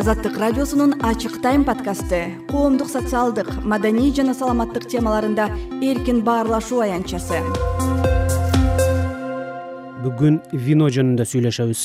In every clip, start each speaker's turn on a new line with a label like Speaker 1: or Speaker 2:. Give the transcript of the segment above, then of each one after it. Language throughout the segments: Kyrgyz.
Speaker 1: азаттык радиосунун ачык тайм подкасты. Коомдук социалдык маданий жана саламаттык темаларында эркин баарлашуу аянтчасы
Speaker 2: бүгүн вино жөнүндө сүйлөшөбүз.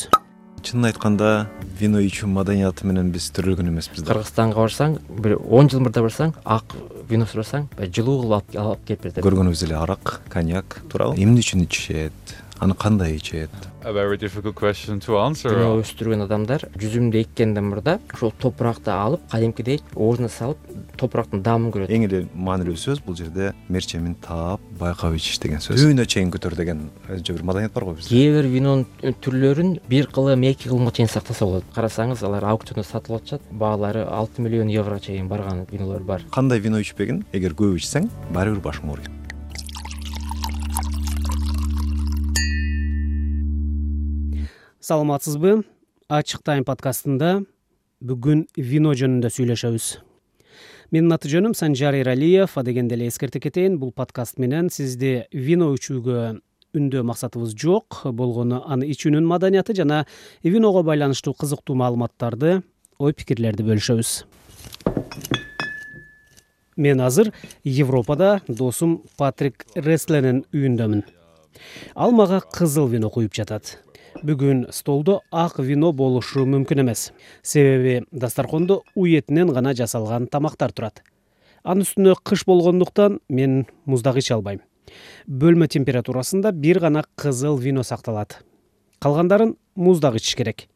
Speaker 3: Чынын айтканда вино ичүү маданияты менен биз төрөлгөн эмеспиз да.
Speaker 4: Кыргызстанга барсаң бир он жыл мурда барсаң ак вино сурасаң жылуу кылып алып келип берет
Speaker 3: көргөнүбүз эле арак коньяк туурабы эмне үчүн ичишет аны кандай ичет?
Speaker 4: Вино өстүргөн адамдар жүзүмдү эккенден мурда ошол топуракты алып кадимкидей ордуна салып топурактын даамын көрөт.
Speaker 3: Эң эле маанилүү сөз бул жерде мерчемин таап байкап ичиш деген сөз. Түбүнө чейин көтөр деген өзүнчө бир маданият барго бизде.
Speaker 4: Кээ бир винонун түрлөрүн бир кылым эки кылымга чейин сактаса болот. Карасаңыз алар аукциондо сатылып атышат баалары алты миллион еврого чейин барган винолор бар.
Speaker 3: Кандай вино ичпегин? Эгер көп ичсең баары бир башың ооруйт
Speaker 2: саламатсызбы? Ачык тайм подкастында бүгүн вино жөнүндө сүйлөшөбүз. Менин аты жөнүм санжар эралиев адегенде эле эскерте кетейин бул подкаст менен сизди вино ичүүгө үндөө максатыбыз жок болгону аны ичүүнүн маданияты жана виного байланыштуу кызыктуу маалыматтарды ой пикирлерди бөлүшөбүз. Мен азыр европада досум патрик ресленин үйүндөмүн. Ал мага кызыл вино куюп жатат бүгүн столдо ак вино болушу мүмкүн эмес. Себеби дасторкондо уй этинен гана жасалган тамактар турат. Анын үстүнө кыш болгондуктан мен муздак иче албайм. Бөлмө температурасында бир гана кызыл вино сакталат. Калгандарын муздак ичиш керек.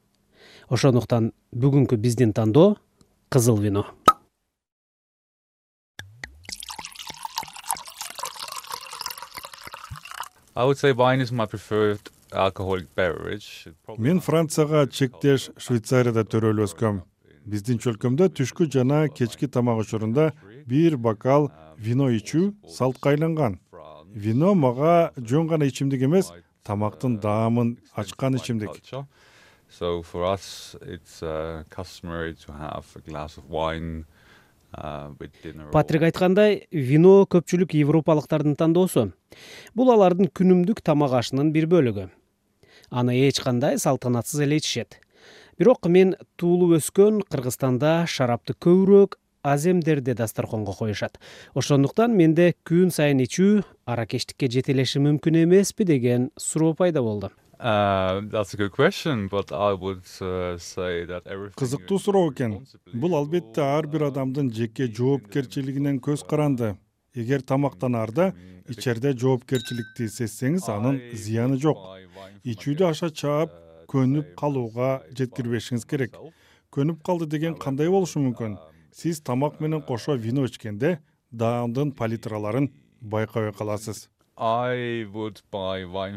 Speaker 2: Ошондуктан бүгүнкү биздин тандоо кызыл вино
Speaker 5: мен францияга чектеш швейцарияда төрөлүп өскөм биздин чөлкөмдө түшкү жана кечки тамак учурунда бир бокал вино ичүү салтка айланган. Вино мага жөн гана ичимдик эмес тамактын даамын ачкан ичимдик.
Speaker 2: Патрик айткандай вино көпчүлүк европалыктардын тандоосу. Бул алардын күнүмдүк тамак ашынын бир бөлүгү аны эч кандай салтанатсыз эле ичишет бирок мен туулуп өскөн кыргызстанда шарапты көбүрөөк аземдерде дасторконго коюшат. Ошондуктан менде күн сайын ичүү аракечтикке жетелеши мүмкүн эмеспи деген суроо пайда болду.
Speaker 5: Uh, кызыктуу суроо экен. Бул албетте ар бир адамдын жеке жоопкерчилигинен көз каранды эгер тамактанаарда ичерде жоопкерчиликти сезсеңиз анын зыяны жок. ичүүдө аша чаап көнүп калууга жеткирбешиңиз керек. Көнүп калды деген кандай болушу мүмкүн? Сиз тамак менен кошо вино ичкенде даамдын палитраларын байкабай каласыз.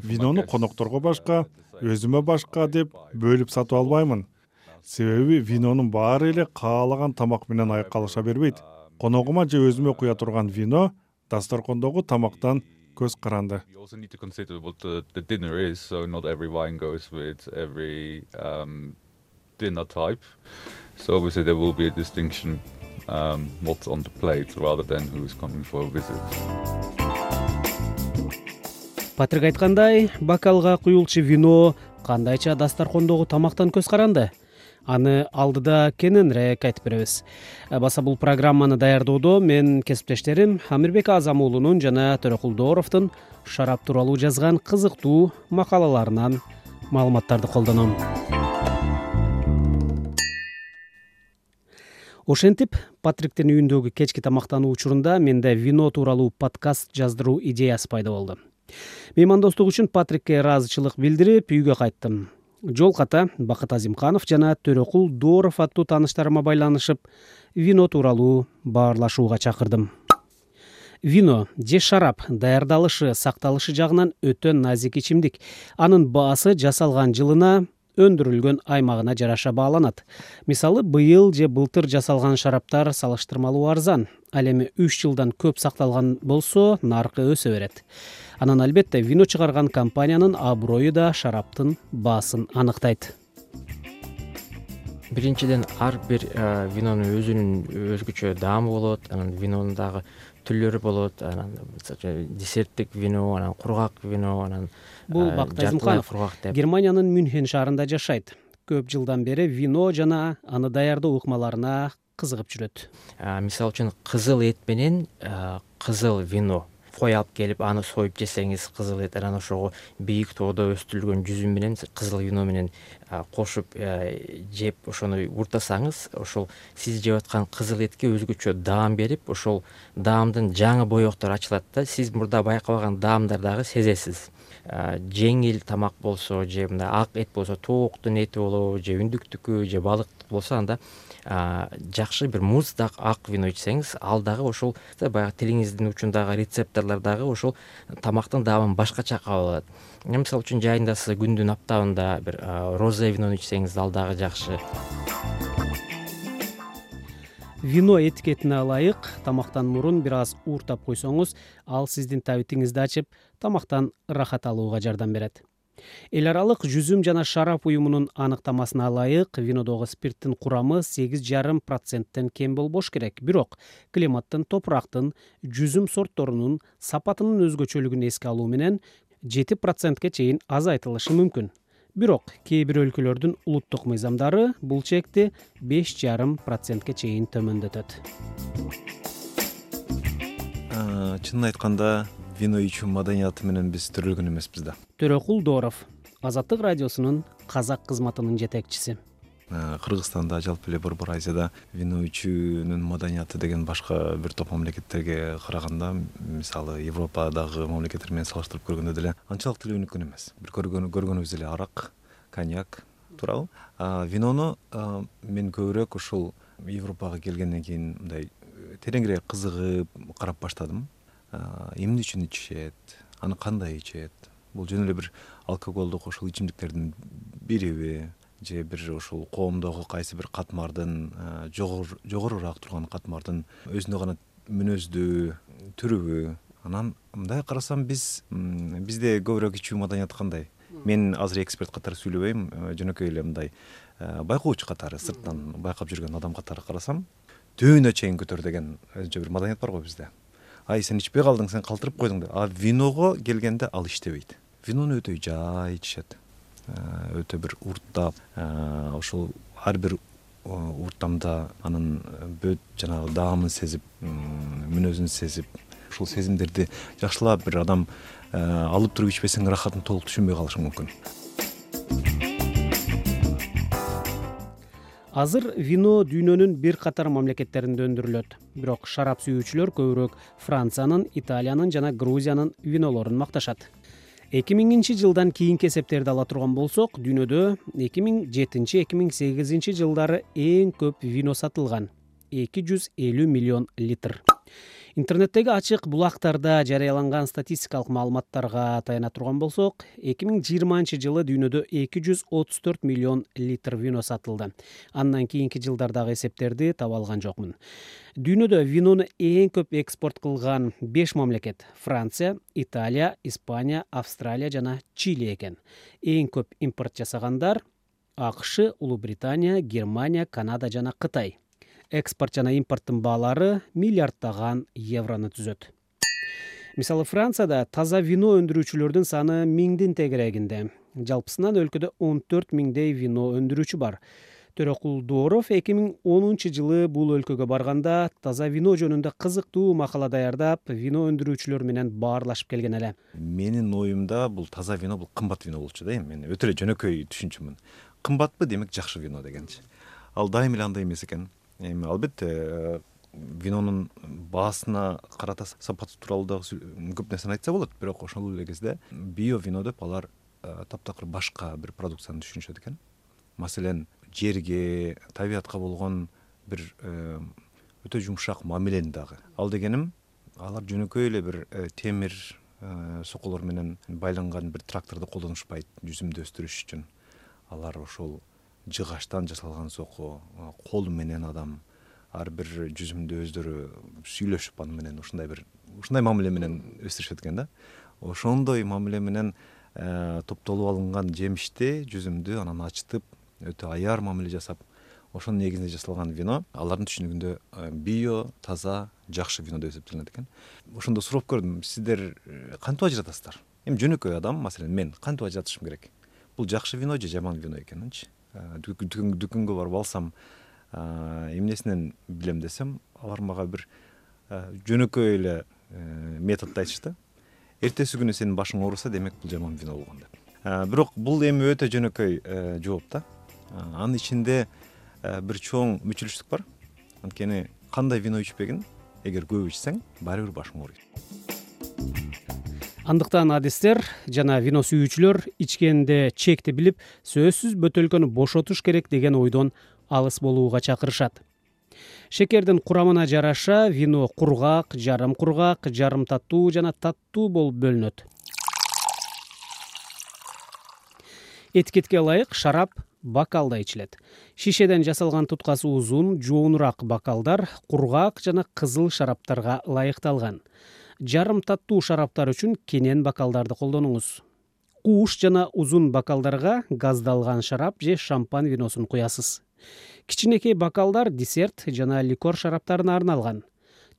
Speaker 5: Винону конокторго башка өзүмө башка деп бөлүп сатып албаймын. Себеби винонун баары эле каалаган тамак менен айкалыша бербейт коногума же өзүмө куя турган вино дасторкондогу тамактан көз каранды.
Speaker 2: Патрик айткандай бокалга куюлчу вино кандайча дасторкондогу тамактан көз каранды аны алдыда кененирээк айтып беребиз. Баса бул программаны даярдоодо мен кесиптештерим амирбек азам уулунун жана төрөкулдооровдун шарап тууралуу жазган кызыктуу макалаларынан маалыматтарды колдоном. Ошентип патриктин үйүндөгү кечки тамактануу учурунда менде вино тууралуу подкаст жаздыруу идеясы пайда болду. Меймандостук үчүн патрикке ыраазычылык билдирип үйгө кайттым жол ката бакыт азимканов жана төрөкул дооров аттуу тааныштарыма байланышып вино тууралуу баарлашууга чакырдым. Вино же шарап даярдалышы сакталышы жагынан өтө назик ичимдик. Анын баасы жасалган жылына өндүрүлгөн аймагына жараша бааланат. Мисалы быйыл же былтыр жасалган шараптар салыштырмалуу арзан ал эми үч жылдан көп сакталган болсо наркы өсө берет. Анан албетте вино чыгарган компаниянын аброю да шараптын баасын аныктайт.
Speaker 4: Биринчиден ар бир винонун өзүнүн өзгөчө даамы болот анан винонун дагы түрлөрү болот анан десерттик вино анан кургак вино анан
Speaker 2: бул бакыт азимканов германиянын мюнхен шаарында жашайт. Көп жылдан бери вино жана аны даярдоо ыкмаларына кызыгып жүрөт?
Speaker 4: Мисалы үчүн кызыл эт менен кызыл вино кой алып келип аны союп жесеңиз кызыл эт анан ошого бийик тоодо өстүрүлгөн жүзүм менен кызыл вино менен кошуп жеп ошону уртасаңыз ошол сиз жеп аткан кызыл этке өзгөчө даам берип ошол даамдын жаңы боектору ачылат да сиз мурда байкабаган даамдарды дагы сезесиз. Жеңил тамак болсо же мындай ак эт болсо тооктун эти болобу же үндүктүкү же балыктыкы болсо анда жакшы бир муздак ак вино ичсеңиз ал дагы ошол баягы тилиңиздин учундагы рецепторлор дагы ошол тамактын даамын башкача кабыл алат. Мисалы үчүн жайындасыз күндүн аптабында бир роза винону ичсеңиз ал дагы жакшы.
Speaker 2: Вино этикетине ылайык тамактан мурун бир аз ууртап койсоңуз ал сиздин табитиңизди ачып тамактан ырахат алууга жардам берет эл аралык жүзүм жана шарап уюмунун аныктамасына ылайык винодогу спирттин курамы сегиз жарым проценттен кем болбош керек. Бирок климаттын топурактын жүзүм сортторунун сапатынын өзгөчөлүгүн эске алуу менен жети процентке чейин азайтылышы мүмкүн. Бирок кээ бир өлкөлөрдүн улуттук мыйзамдары бул чекти беш жарым процентке чейин төмөндөтөт.
Speaker 3: Чынын айтканда вино ичүү маданияты менен биз төрөлгөн эмеспиз да.
Speaker 2: Төрөкул дооров азаттык радиосунун казак кызматынын жетекчиси.
Speaker 3: Кыргызстанда жалпы эле борбор азияда вино ичүүнүн маданияты деген башка бир топ мамлекеттерге караганда мисалы европадагы мамлекеттер менен салыштырып көргөндө деле анчалык деле өнүккөн эмес. Бир көргөнүбүз эле арак коньяк туурабы винону мен көбүрөөк ушул европага келгенден кийин мындай тереңирээк кызыгып карап баштадым эмне үчүн ичишет? Аны кандай ичет бул жөн эле бир алкоголдук ушул ичимдиктердин бириби же бир ушул коомдогу кайсы бир катмардын жогорураак турган катмардын өзүнө гана мүнөздүү түрүбү анан мындай карасам биз бизде көбүрөөк ичүү маданияты кандай? Мен азыр эксперт катары сүйлөбөйм жөнөкөй эле мындай байкоочу катары сырттан байкап жүргөн адам катары карасам төбүнө чейин көтөр деген өзүнчө бир маданият бар го бизде ай сен ичпей калдың сен калтырып койдуң деп. А виного келгенде ал иштебейт. Винону өтө жай ичишет. Э, өтө бир урттап э, ошол ар бир урттамда анын э, бөт жанагы даамын сезип мүнөзүн сезип ушул сезимдерди жакшылап бир адам алып туруп ичпесең ырахатын толук түшүнбөй калышың мүмкүн
Speaker 2: азыр вино дүйнөнүн бир катар мамлекеттеринде өндүрүлөт. Бирок шарап сүйүүчүлөр көбүрөөк франциянын италиянын жана грузиянын винолорун макташат. Эки миңинчи жылдан кийинки эсептерди ала турган болсок дүйнөдө эки миң жетинчи эки миң сегизинчи жылдары эң көп вино сатылган эки жүз элүү миллион литр интернеттеги ачык булактарда жарыяланган статистикалык маалыматтарга таяна турган болсок эки миң жыйырманчы жылы дүйнөдө эки жүз отуз төрт миллион литр вино сатылды. Андан кийинки жылдардагы эсептерди таба алган жокмун. Дүйнөдө винону эң көп экспорт кылган беш мамлекет франция италия испания австралия жана чили экен. Эң көп импорт жасагандар акш улуу британия германия канада жана кытай экспорт жана импорттун баалары миллиарддаган еврону түзөт. Мисалы францияда таза вино өндүрүүчүлөрдүн саны миңдин тегерегинде. Жалпысынан өлкөдө он төрт миңдей вино өндүрүүчү бар. Төрөкул дооров эки миң онунчу жылы бул өлкөгө барганда таза вино жөнүндө кызыктуу макала даярдап вино өндүрүүчүлөр менен баарлашып келген эле.
Speaker 3: Менин оюмда бул таза вино бул кымбат вино болчу да эми. Мен өтө эле жөнөкөй түшүнчүмүн. Кымбатпы демек жакшы вино дегенчи. Ал дайыма эле андай эмес экен эми албетте э, винонун баасына карата сапаты тууралуу дагы көп нерсени айтса болот бирок ошол эле кезде био вино деп алар э, таптакыр башка бир продукцияны түшүнүшөт экен. Маселен жерге табиятка болгон бир э, өтө жумшак мамилени дагы. Ал дегеним алар жөнөкөй эле бир темир соколор менен байланган бир тракторду колдонушпайт жүзүмдү өстүрүш үчүн. Алар ошол жыгачтан жасалган соко кол менен адам ар бир жүзүмдү өздөрү сүйлөшүп аны менен ушундай бир ушундай мамиле менен өстүрүшөт экен да. Ошондой мамиле менен э, топтолуп алынган жемишти жүзүмдү анан ачытып өтө аяр мамиле жасап ошонун негизинде жасалган вино алардын түшүнүгүндө э, био таза жакшы вино деп эсептелинет экен. Ошондо сурап көрдүм сиздер э, кантип ажыратасыздар? Эми жөнөкөй адам маселен мен кантип ажыратышым керек? Бул жакшы вино же жаман вино экенинчи дүкөнгө барып алсам эмнесинен билем десем алар мага бир жөнөкөй эле методду айтышты. Эртеси күнү сенин башың ооруса демек бул жаман вино болгон деп. Бирок бул эми өтө жөнөкөй жооп да. Анын ичинде бир чоң мүчүлүштүк бар. Анткени кандай вино ичпегин эгер көп ичсең баары бир башың ооруйт
Speaker 2: андыктан адистер жана вино сүйүүчүлөр ичкенде чекти билип сөзсүз бөтөлкөнү бошотуш керек деген ойдон алыс болууга чакырышат. Шекердин курамына жараша вино кургак жарым кургак жарым таттуу жана таттуу болуп бөлүнөт. Этикетке ылайык шарап бокалда ичилет. Шишеден жасалган туткасы узун жоонураак бокалдар кургак жана кызыл шараптарга ылайыкталган жарым таттуу шараптар үчүн кенен бокалдарды колдонуңуз. Кууш жана узун бокалдарга газдалган шарап же шампан виносун куясыз. Кичинекей бокалдар десерт жана ликор шараптарына арналган.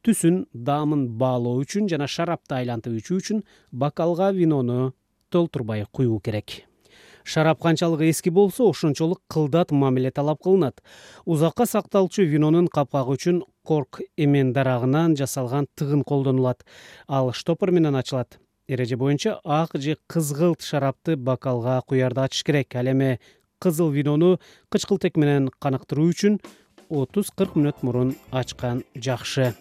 Speaker 2: Түсүн даамын баалоо үчүн жана шарапты айлантып ичүү үчүн бокалга винону толтурбай куюу керек. Шарап канчалык эски болсо ошончолук кылдат мамиле талап кылынат. Узакка сакталчу винонун капкагы үчүн корк эмен дарагынан жасалган тыгын колдонулат. Ал штопор менен ачылат. Эреже боюнча ак же кызгылт шарапты бокалга куярда ачыш керек. Ал эми кызыл винону кычкылтек менен каныктыруу үчүн отуз кырк мүнөт мурун ачкан жакшы.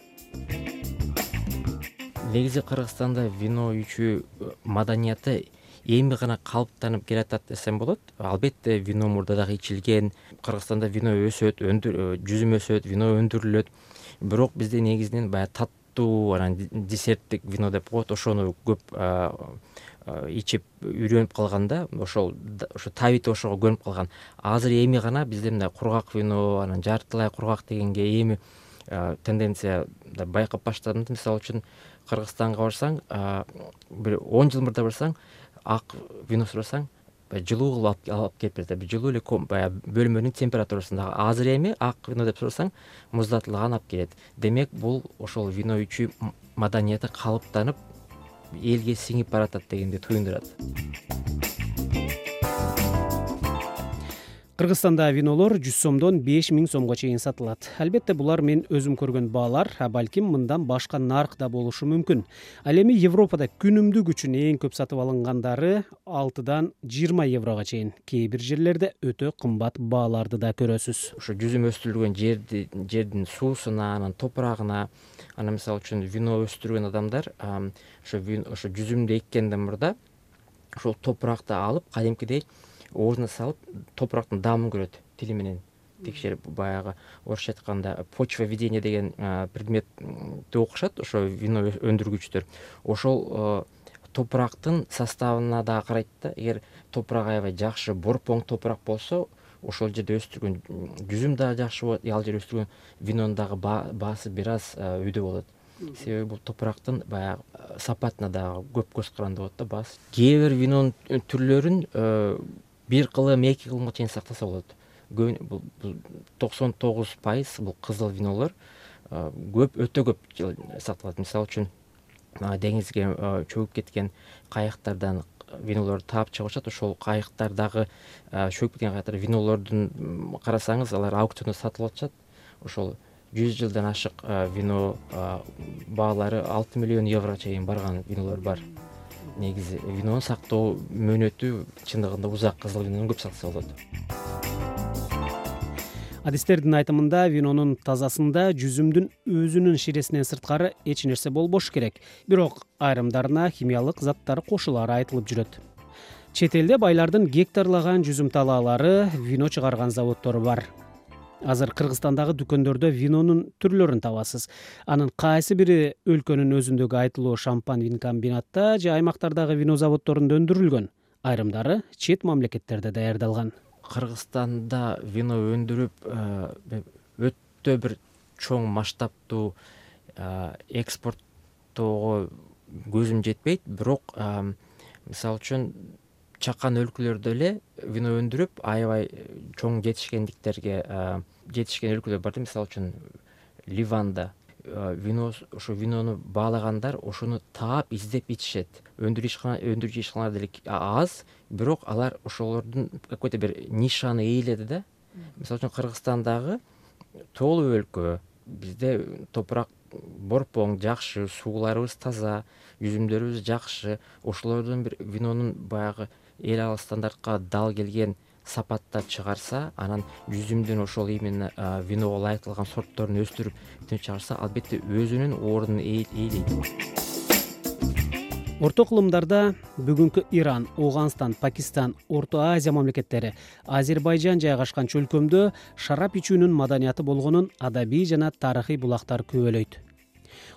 Speaker 4: Негизи кыргызстанда вино ичүү маданияты эми гана калыптанып келатат десем болот. Албетте вино мурда дагы ичилген. Кыргызстанда вино өсөт э, жүзүм өсөт вино өндүрүлөт бирок бизде негизинен баягы таттуу анан десерттик вино деп коет. Ошону көп ичип үйрөнүп калган да ошол ошо табити ошого көнүп калган. Азыр эми гана бизде мындай кургак вино анан жартылай кургак дегенге эми тенденция байкап баштадым да. Мисалы үчүн кыргызстанга барсаң бир он жыл мурда барсаң ак вино сурасаң баягы жылуу кылып алып келип берет жылуу эле баягы бөлмөнүн температурасындагы азыр эми ак вино деп сурасаң муздатылган алып келет. Демек бул ошол вино ичүү маданияты калыптанып элге сиңип баратат дегенди туюндурат
Speaker 2: кыргызстанда винолор жүз сомдон беш миң сомго чейин сатылат. Албетте булар мен өзүм көргөн баалар а балким мындан башка нарк да болушу мүмкүн. Ал эми европада күнүмдүк үчүн эң көп сатып алынгандары алтыдан жыйырма еврого чейин. Кээ бир жерлерде өтө кымбат бааларды да көрөсүз.
Speaker 4: Ошо жүзүм өстүрүлгөн жерди жердин суусуна анан топурагына анан мисалы үчүн вино өстүргөн адамдар ошо ошо жүзүмдү эккенден мурда ошол топуракты алып кадимкидей ооруна салып топурактын даамын көрөт тили менен. Текшерип баягы орусча айтканда почва ведения деген предметти окушат ошо вино өндүргүчтөр. Ошол топурактын составына дагы карайт да эгер топурак аябай жакшы борпоң топурак болсо ошол жерде өстүргөн жүзүм дагы жакшы болот ал жерде өстүргөн винонун дагы баасы бир аз үйдө болот. Себеби бул топурактын баягы сапатына дагы көп көз каранды болот да баасы. Кээ бир винонун түрлөрүн бир кылым эки кылымга чейин сактаса болот. Токсон тогуз пайыз бул кызыл винолор көп өтө көп сакталат. Мисалы үчүн деңизге чөгүп кеткен кайыктардан винолорду таап чыгып атышат ошол кайыктардагы чөгүп кеткен кайыктар винолордун карасаңыз алар аукциондо сатылып атышат. Ошол жүз жылдан ашык вино баалары алты миллион еврого чейин барган винолор бар негизи винону сактоо мөөнөтү чындыгында узак кызыл винодон көп сактаса болот.
Speaker 2: Адистердин айтымында винонун тазасында жүзүмдүн өзүнүн ширесинен сырткары эч нерсе болбошу керек. Бирок айрымдарына химиялык заттар кошулаары айтылып жүрөт. Чет элде байлардын гектарлаган жүзүм талаалары вино чыгарган заводдору бар азыр кыргызстандагы дүкөндөрдө винонун түрлөрүн табасыз. Анын кайсы бири өлкөнүн өзүндөгү айтылуу шампан вин комбинатта же аймактардагы вино заводдорунда өндүрүлгөн айрымдары чет мамлекеттерде даярдалган.
Speaker 4: Кыргызстанда вино өндүрүп э, өтө бир чоң масштабтуу э, экспорттоого көзүм жетпейт. Бирок э, мисалы үчүн чакан өлкөлөрдө эле вино өндүрүп аябай чоң жетишкендиктерге жетишкен өлкөлөр бар да. Мисалы үчүн ливанда вино ошо винону баалагандар ошону таап издеп ичишет. Өндүрүүчү ишканалар деле аз бирок алар ошолордун какой то бир нишаны ээледи да. Мисалы үчүн кыргызстандагы тоолуу өлкө бизде топурак борпоң жакшы сууларыбыз таза жүзүмдөрүбүз жакшы ошолордун бир винонун баягы эл аралык стандартка дал келген сапаттап чыгарса анан жүзүмдүн ошол именно виного ылайыкталган сортторун өстүрүп чыгарса албетте өзүнүн ордун ээлейт.
Speaker 2: Орто кылымдарда бүгүнкү иран ооганстан пакистан орто азия мамлекеттери азербайжан жайгашкан чөлкөмдө шарап ичүүнүн маданияты болгонун адабий жана тарыхый булактар күбөлөйт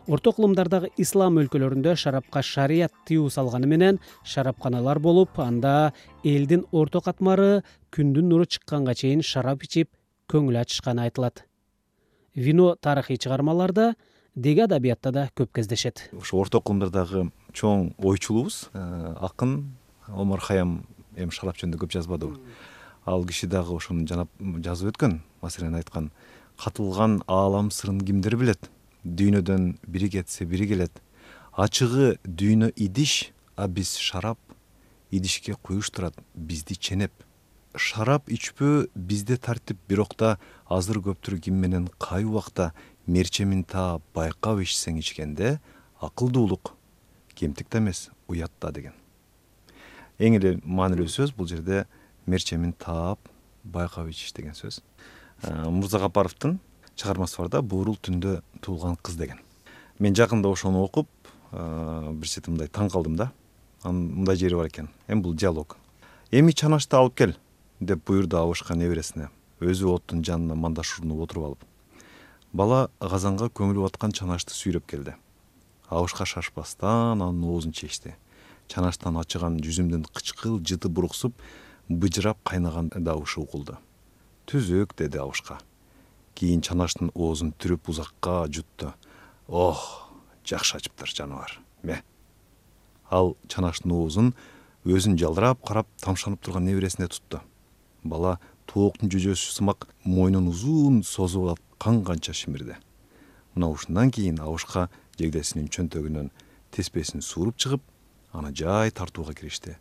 Speaker 2: орто кылымдардагы ислам өлкөлөрүндө шарапка шарият тыюу салганы менен шарапканалар болуп анда элдин орто катмары күндүн нуру чыкканга чейин шарап ичип көңүл ачышканы айтылат. Вино тарыхый чыгармаларда деги адабиятта да көп кездешет.
Speaker 3: Ошо орто кылымдардагы чоң ойчулубуз э, акын омар хаям эми шарап жөнүндө көп жазбадыбы? Ал киши дагы ошону жазып өткөн маселен айткан. Катылган аалам сырын кимдер билет дүйнөдөн бири кетсе бири келет. Ачыгы дүйнө идиш а биз шарап идишке куюш турат бизди ченеп. Шарап ичпөө бизде тартип бирок да азыр көптүр ким менен кай убакта мерчемин таап байкап ичсең ичкенде акылдуулук кемтик да эмес уят да деген. Эң эле маанилүү сөз бул жерде мерчемин таап байкап ичиш деген сөз. Мурзагапаровдун чыгармасы бар да буурул түндө туулган кыз деген. Мен жакында ошону окуп бир чети мындай таң калдым да анын мындай жери бар экен эми бул диалог. Эми чанашты алып кел деп буйрду абышка небересине өзү оттун жанына мандаш урунуп отуруп алып бала казанга көмүлүп аткан чанашты сүйрөп келди. Абышка шашпастан анын оозун чечти. Чанаштан ачыган жүзүмдүн кычкыл жыты буруксуп быжырап кайнаган добушы угулду түзүк деди абышка кийин чанаштын оозун түрүп узакка жутту ох жакшы ачыптыр жаныбар ме ал чанаштын оозун өзүн жалдырап карап тамшанып турган небересине тутту бала тооктун жүжөсү сымак мойнун узун созуп алып кан канча шимирди мына ушундан кийин абышка жейдесинин чөнтөгүнөн теспесин сууруп чыгып аны жай тартууга киришти.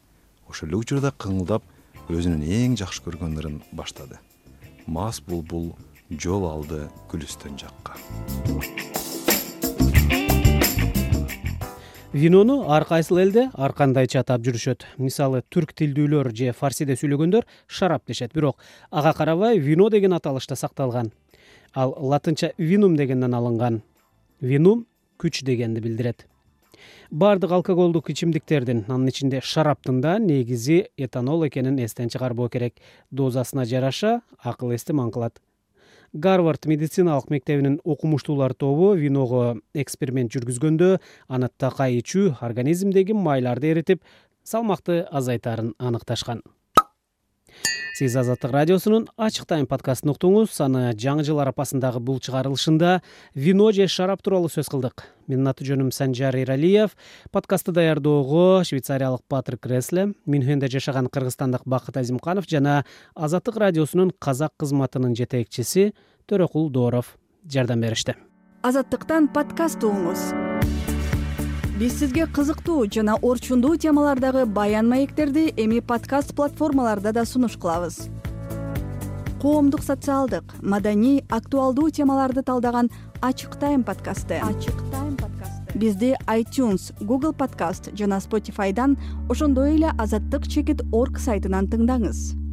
Speaker 3: Ошол эле учурда кыңылдап өзүнүн эң жакшы көргөн ырын баштады. Мас булбул жол алды гүлүстөн жакка.
Speaker 2: Винону ар кайсыл элде ар кандайча атап жүрүшөт. Мисалы түрк тилдүүлөр же фарсиде сүйлөгөндөр шарап дешет. Бирок ага карабай вино деген аталыш да сакталган. Ал латынча винум дегенден алынган. Винум күч дегенди билдирет. Баардык алкоголдук ичимдиктердин анын ичинде шараптын да негизи этанол экенин эстен чыгарбоо керек. Дозасына жараша акыл эстин кылат гарвард медициналык мектебинин окумуштуулар тобу виного эксперимент жүргүзгөндө аны такай ичүү организмдеги майларды эритип салмакты азайтаарын аныкташкан сиз азаттык радиосунун ачык тайм подкастын уктуңуз аны жаңы жыл арапасындагы бул чыгарылышында вино же шарап тууралуу сөз кылдык. Менин аты жөнүм санжар эралиев подкастты даярдоого швейцариялык патрик ресле мюнхенде жашаган кыргызстандык бакыт азимканов жана азаттык радиосунун казак кызматынын жетекчиси төрөкул дооров жардам беришти.
Speaker 1: Азаттыктан подкаст угуңуз биз сизге кызыктуу жана орчундуу темалардагы баян маектерди эми подкаст платформаларда да сунуш кылабыз. Коомдук социалдык маданий актуалдуу темаларды талдаган ачык тайм подкасты. Ачык тайм подкасты. Бизди iтюнс google подкаст жана spotifyдан ошондой эле азаттык чекит орг сайтынан тыңдаңыз